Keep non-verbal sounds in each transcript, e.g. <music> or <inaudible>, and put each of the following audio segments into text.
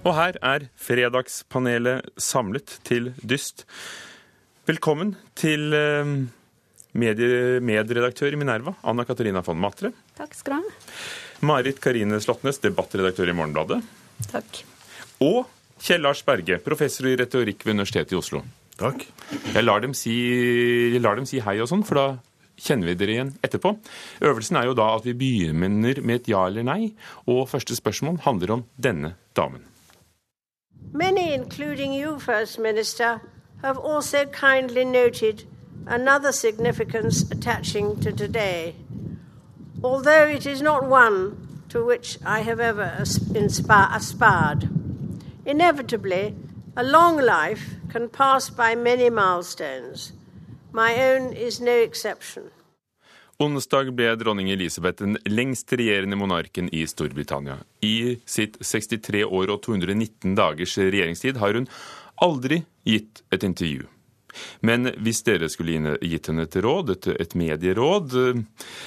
Og her er Fredagspanelet samlet til dyst. Velkommen til eh, medie, medredaktør i Minerva, Anna Katarina von Matre. Takk skal du ha. Marit Karine Slåttnes, debattredaktør i Morgenbladet. Takk. Og Kjell Lars Berge, professor i retorikk ved Universitetet i Oslo. Takk. Jeg lar dem si, lar dem si hei og sånn, for da kjenner vi dere igjen etterpå. Øvelsen er jo da at vi begynner med et ja eller nei, og første spørsmål handler om denne damen. Many, including you, First Minister, have also kindly noted another significance attaching to today, although it is not one to which I have ever aspired. Inevitably, a long life can pass by many milestones. My own is no exception. Onsdag ble dronning Elisabeth den lengst regjerende monarken i Storbritannia. I sitt 63 år og 219 dagers regjeringstid har hun aldri gitt et intervju. Men hvis dere skulle gitt henne et råd, et, et medieråd, eh,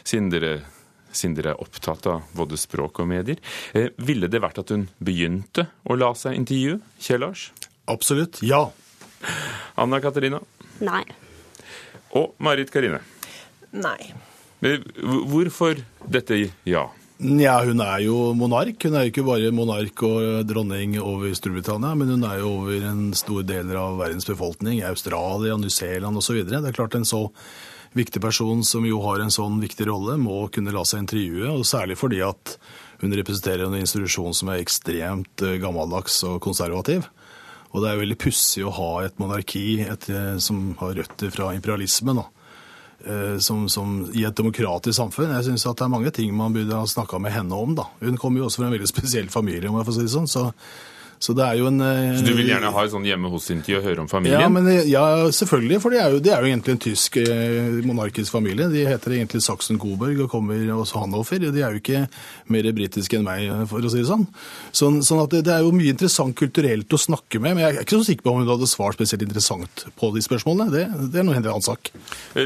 siden dere, siden dere er opptatt av både språk og medier, eh, ville det vært at hun begynte å la seg intervjue? Kjell Lars? Absolutt. Ja. Anna Katarina? Nei. Og Marit Karine? Nei. Hvorfor dette ja? Ja, hun er jo monark. Hun er jo ikke bare monark og dronning over Storbritannia, men hun er jo over en stor del av verdens befolkning, Australia, New Zealand osv. Det er klart en så viktig person som jo har en sånn viktig rolle, må kunne la seg intervjue, og særlig fordi at hun representerer en institusjon som er ekstremt eh, gammeldags og konservativ. Og det er veldig pussig å ha et monarki et, eh, som har røtter fra imperialismen. da. Eh, Som, som i et demokratisk samfunn. Jeg syns det er mange ting man burde ha snakka med henne om. da. Hun kommer jo også fra en veldig spesiell familie, om jeg får si det sånn. Så, så det er jo en eh, Så du vil gjerne ha et sånn hjemme hos-intervju og høre om familien? Ja, men, eh, ja, selvfølgelig. For det er, jo, det er jo egentlig en tysk eh, monarkisk familie. De heter egentlig Saksen-Coburg og kommer også Hanover. De er jo ikke mer britiske enn meg, for å si det sånn. Sånn, sånn at det, det er jo mye interessant kulturelt å snakke med. Men jeg er ikke så sikker på om hun hadde svart spesielt interessant på de spørsmålene. Det, det er noe helt annen sak.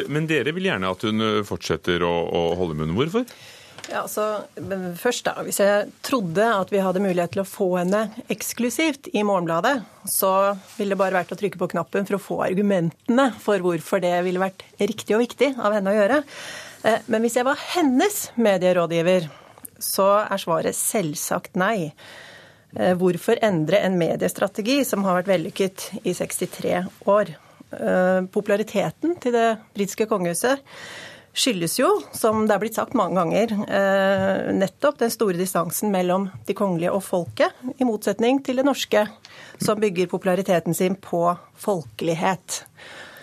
Men dere vil gjerne at hun fortsetter å, å holde munn. Hvorfor? Ja, altså, først da, Hvis jeg trodde at vi hadde mulighet til å få henne eksklusivt i Morgenbladet, så ville det bare vært å trykke på knappen for å få argumentene for hvorfor det ville vært riktig og viktig av henne å gjøre. Eh, Men hvis jeg var hennes medierådgiver, så er svaret selvsagt nei. Eh, Hvorfor endre en mediestrategi som har vært vellykket i 63 år? Eh, Populariteten til det britiske kongehuset skyldes jo, som det er blitt sagt mange ganger, eh, nettopp den store distansen mellom de kongelige og folket, i motsetning til det norske, som bygger populariteten sin på folkelighet.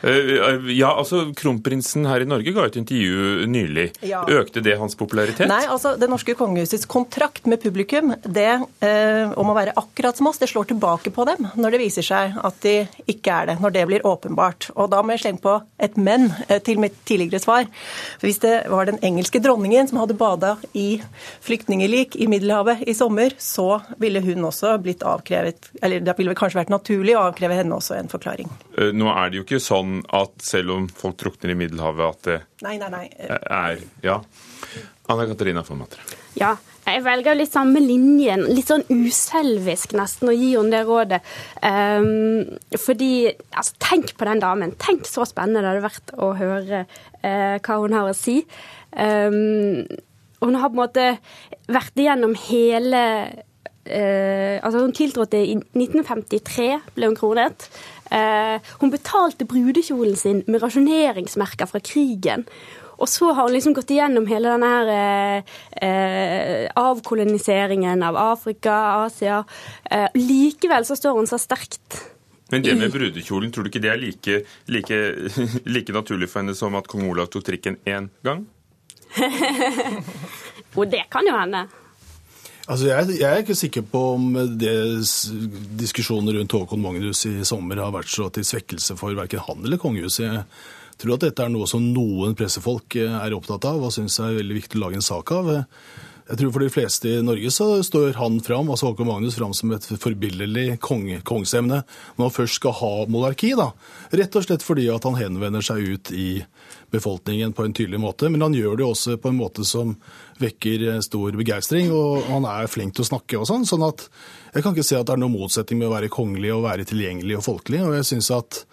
Eh, Ja, altså Kronprinsen her i Norge ga et intervju nylig. Ja. Økte det hans popularitet? Nei, altså Det norske kongehusets kontrakt med publikum det eh, om å være akkurat som oss, det slår tilbake på dem når det viser seg at de ikke er det. Når det blir åpenbart. Og da må jeg slenge på et men eh, til mitt tidligere svar. For Hvis det var den engelske dronningen som hadde bada i flyktningelik i Middelhavet i sommer, så ville hun også blitt avkrevet Eller det ville kanskje vært naturlig å avkreve henne også en forklaring. Eh, Nå er det jo ikke sånn at selv om folk drukner i Middelhavet, at det Nei, nei, nei. er Ja. Anna Katarina von Matre. Ja, jeg velger litt samme linjen. Litt sånn uselvisk nesten å gi henne det rådet. Um, fordi altså, Tenk på den damen. Tenk så spennende det hadde vært å høre uh, hva hun har å si. Um, hun har på en måte vært igjennom hele eh, altså Hun tiltrådte i 1953, ble hun kronet. Eh, hun betalte brudekjolen sin med rasjoneringsmerker fra krigen. Og så har hun liksom gått igjennom hele den her, eh, eh, avkoloniseringen av Afrika, Asia. Eh, likevel så står hun så sterkt. Men det med brudekjolen, tror du ikke det er like, like, <laughs> like naturlig for henne som at kong Olav tok trikken én gang? <laughs> Og det kan jo hende. Altså, jeg, jeg er ikke sikker på om det diskusjonen rundt Håkon Magnus i sommer har vært så til svekkelse for verken han eller kongehuset. Jeg tror at dette er noe som noen pressefolk eh, er opptatt av og syns er veldig viktig å lage en sak av. Jeg tror For de fleste i Norge så står han fram, altså Håkon Magnus fram som et forbilledlig kong, kongsemne når han først skal ha monarki. da. Rett og slett fordi at han henvender seg ut i befolkningen på en tydelig måte. Men han gjør det også på en måte som vekker stor begeistring, og han er flink til å snakke og sånn. sånn at jeg kan ikke se at det er noen motsetning med å være kongelig og være tilgjengelig og folkelig. og jeg synes at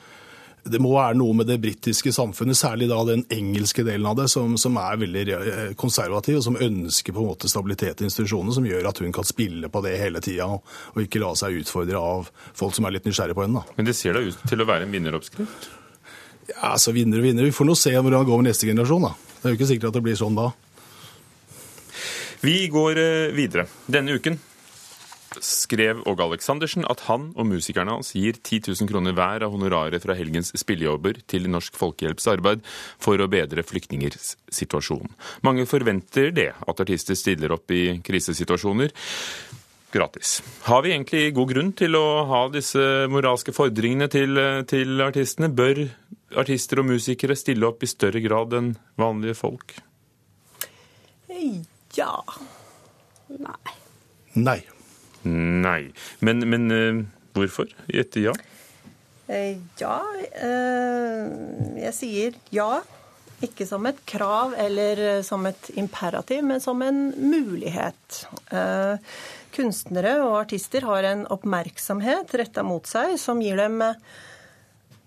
det må være noe med det britiske samfunnet, særlig da den engelske delen av det, som, som, er veldig eh, konservativ, og som ønsker på en måte stabilitet i institusjonene, som gjør at hun kan spille på det hele tida, og, og, ikke la seg utfordre av folk som er litt nysgjerrige på henne. Da. Men det ser da ut til å være en vinneroppskrift? Ja, altså vinner og vinner. Vi får nå se hvordan det går med neste generasjon, da. Det er jo ikke sikkert at det blir sånn da. Vi går eh, videre. Denne uken skrev Åge Aleksandersen at han og musikerne hans gir 10 000 kroner hver av honoraret fra helgens spillejobber til Norsk Folkehjelps arbeid for å bedre flyktningers situasjon. Mange forventer det, at artister stiller opp i krisesituasjoner gratis. Har vi egentlig god grunn til å ha disse moralske fordringene til, til artistene? Bør artister og musikere stille opp i større grad enn vanlige folk? Ja. Nei. Nei. Nei. Men, men uh, hvorfor gjette ja? Uh, ja uh, Jeg sier ja. Ikke som et krav eller som et imperativ, men som en mulighet. Kunstnere og artister har en oppmerksomhet retta mot seg som gir dem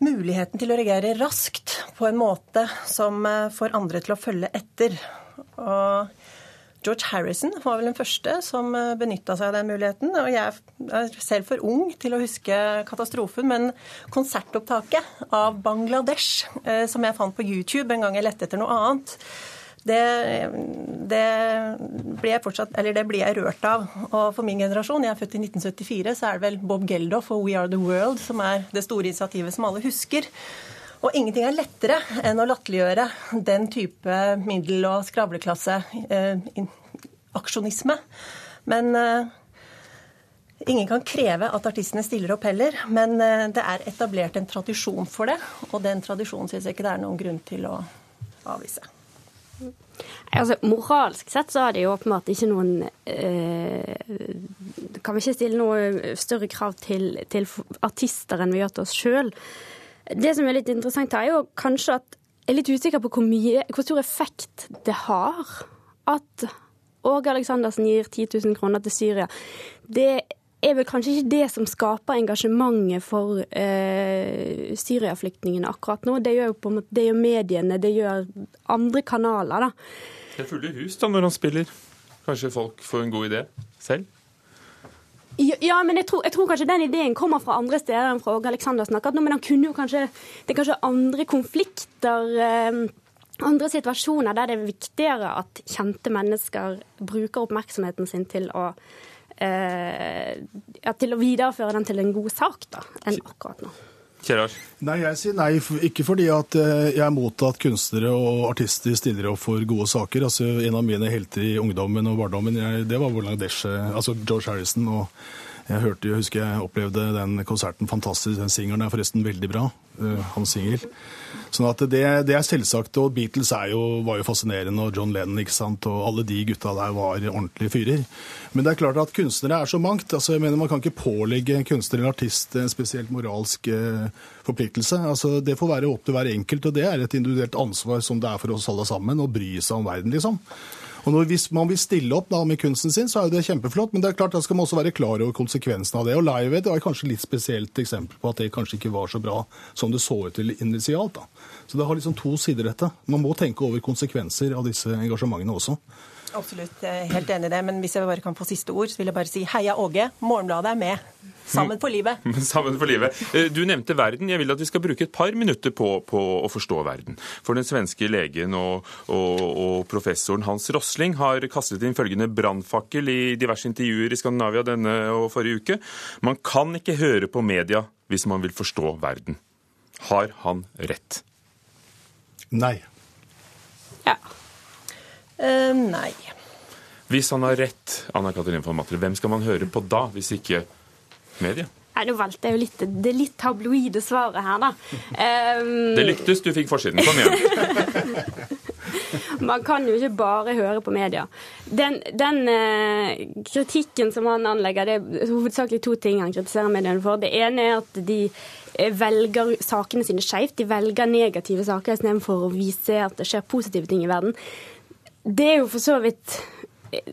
muligheten til å reagere raskt på en måte som får andre til å følge etter. Og George Harrison var vel den første som eh, benytta seg av den muligheten. Og jeg er selv for ung til å huske katastrofen, men konsertopptaket av Bangladesh, eh, som jeg fant på YouTube en gang jeg lette etter noe annet, det, det, blir jeg fortsatt, eller det blir jeg rørt av. Og for min generasjon, jeg er født i 1974, så er det vel Bob Geldof og We Are The World som er det store initiativet som alle husker. Og ingenting er lettere enn å latterliggjøre den type middel- og skravleklasse eh. Men eh, ingen kan kreve at artistene stiller opp heller. Men eh, det er etablert en tradisjon for det, og den tradisjonen syns jeg ikke det er noen grunn til å avvise. Altså, Moralsk sett så er det jo åpenbart ikke noen eh, Kan vi ikke stille noe større krav til, til artister enn vi gjør til oss sjøl. Det som er litt interessant her, er jo kanskje at jeg er litt usikker på hvor, mye, hvor stor effekt det har at Åge Aleksandersen gir 10 000 kroner til Syria. Det er vel kanskje ikke det som skaper engasjementet for eh, Syria-flyktningene akkurat nå. Det gjør på det gjør mediene, det gjør andre kanaler. da. Det er fulle hus da når han spiller. Kanskje folk får en god idé selv? Ja, men jeg tror, jeg tror, kanskje den ideen kommer fra andre steder enn fra Åge Aleksandersen. Men han kunne jo kanskje Det er kanskje andre konflikter, eh, andre situasjoner der det er viktigere at kjente mennesker bruker oppmerksomheten sin til å eh, ja, til å videreføre den til en god sak, da, enn akkurat nå. Kjerars? Nei, jeg sier nei, ikke fordi at eh, jeg er mot at kunstnere og artister stiller opp for gode saker. Altså, En av mine helter i ungdommen og barndommen, jeg, det var Bangladesh, altså George Harrison. og jeg hørte, jeg husker jeg opplevde den konserten fantastisk. Den singelen er forresten veldig bra. Uh, hans singel. Sånn at det, det, er selvsagt. Og Beatles jo, var jo fascinerende, og John Lennon ikke sant? og alle de gutta der var ordentlige fyrer. Men det er klart at kunstnere er så mangt. altså jeg mener Man kan ikke pålegge kunstner eller artist en spesielt moralsk uh, forpliktelse. altså Det får være opp til hver enkelt, og det er et individuelt ansvar som det er for oss alle sammen, å bry seg om verden, liksom. Og når, Hvis man vil stille opp da, med kunsten sin, så er jo det kjempeflott, men det er klart da skal man også være klar over konsekvensen av det. Og Aid er kanskje litt spesielt eksempel på at det kanskje ikke var så bra som det så ut til initialt. da. Så det har liksom to sider, dette. Man må tenke over konsekvenser av disse engasjementene også. Absolutt, helt enig i det. Men hvis jeg bare kan få siste ord, så vil jeg bare si heia Åge. Morgenbladet er med. Sammen for livet. <laughs> Sammen for livet. Eh, du nevnte verden. Jeg vil at vi skal bruke et par minutter på, på å forstå verden. For den svenske legen og, og, og, professoren Hans Rosling har kastet inn følgende brannfakkel i diverse intervjuer i Skandinavia denne og forrige uke. Man kan ikke høre på media hvis man vil forstå verden. Har han rett? Nei. Ja. Uh, nei. Hvis han har rett, Anna Katarina von Matre, hvem skal man høre på da, hvis ikke media? Nei, Nå valgte jeg jo litt det litt tabloide svaret her, da. Um... <laughs> Det lyktes, du fikk forsiden. Kom igjen. <laughs> Man kan jo ikke bare høre på media. Den, den eh, kritikken som han anlegger, det er hovedsakelig to ting han kritiserer mediene for. Det ene er at de eh, velger sakene sine skeivt. De velger negative saker istedenfor å vise at det skjer positive ting i verden. Det er jo for så vidt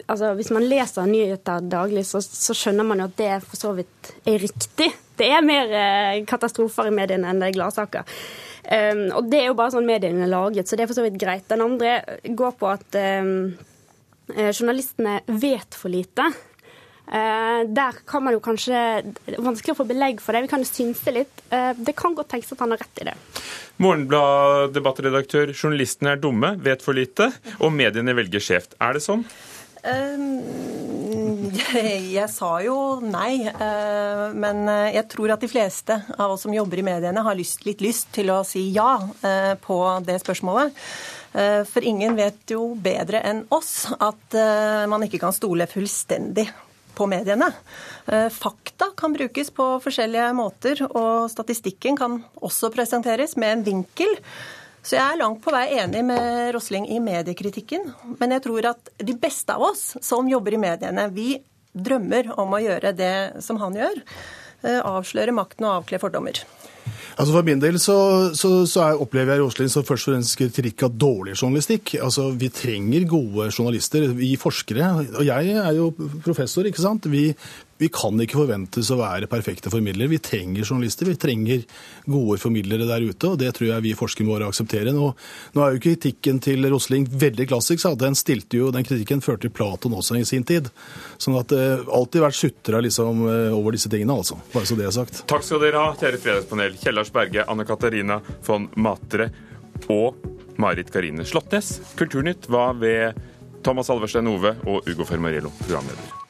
altså Hvis man leser nyheter daglig, så, så, skjønner man jo at det for så vidt er riktig. Det er mer eh, katastrofer i mediene enn det er gladsaker. Um, og det er jo bare sånn mediene er laget, så det er for så vidt greit. Den andre går på at um, journalistene vet for lite. Uh, der kan man jo kanskje det er Vanskelig å få belegg for det. Vi kan jo synse litt. Uh, det kan godt tenkes at han har rett i det. Morgenblad-debattredaktør, journalistene er dumme, vet for lite, og mediene velger skjevt. Er det sånn? Ehm, <laughs> jeg sa jo nei, eh, men eh, jeg tror at de fleste av oss som jobber i mediene, har lyst, litt lyst til å si ja eh, på det spørsmålet. For ingen vet jo bedre enn oss at man ikke kan stole fullstendig på mediene. Fakta kan brukes på forskjellige måter, og statistikken kan også presenteres med en vinkel så jeg er langt på vei enig med Rosling i mediekritikken. Men jeg tror at de beste av oss som jobber i mediene, vi drømmer om å gjøre det som han gjør. Eh, avsløre makten og avkle fordommer. Altså For min del så, så, så er, opplever jeg Råslin som først og fremst kritikk av dårlig journalistikk. Altså Vi trenger gode journalister, vi forskere. Og jeg er jo professor, ikke sant. Vi, vi kan ikke forventes å være perfekte formidlere. Vi trenger journalister, vi trenger gode formidlere der ute. og Det tror jeg vi forskere må akseptere. Nå, nå er jo kritikken til Rosling veldig klassisk. så Den, stilte jo, den kritikken førte Platon også i sin tid. Sånn at det eh, alltid vært sutra liksom, uh, over disse tingene, altså. Bare så det er sagt. Takk skal dere ha, kjære fredagspanel. Kjellars Berge, Anne Katarina von Matre og Marit Karine Slåttnes. Kulturnytt var ved Thomas Alverstein Ove og Ugo Fermarello, programleder.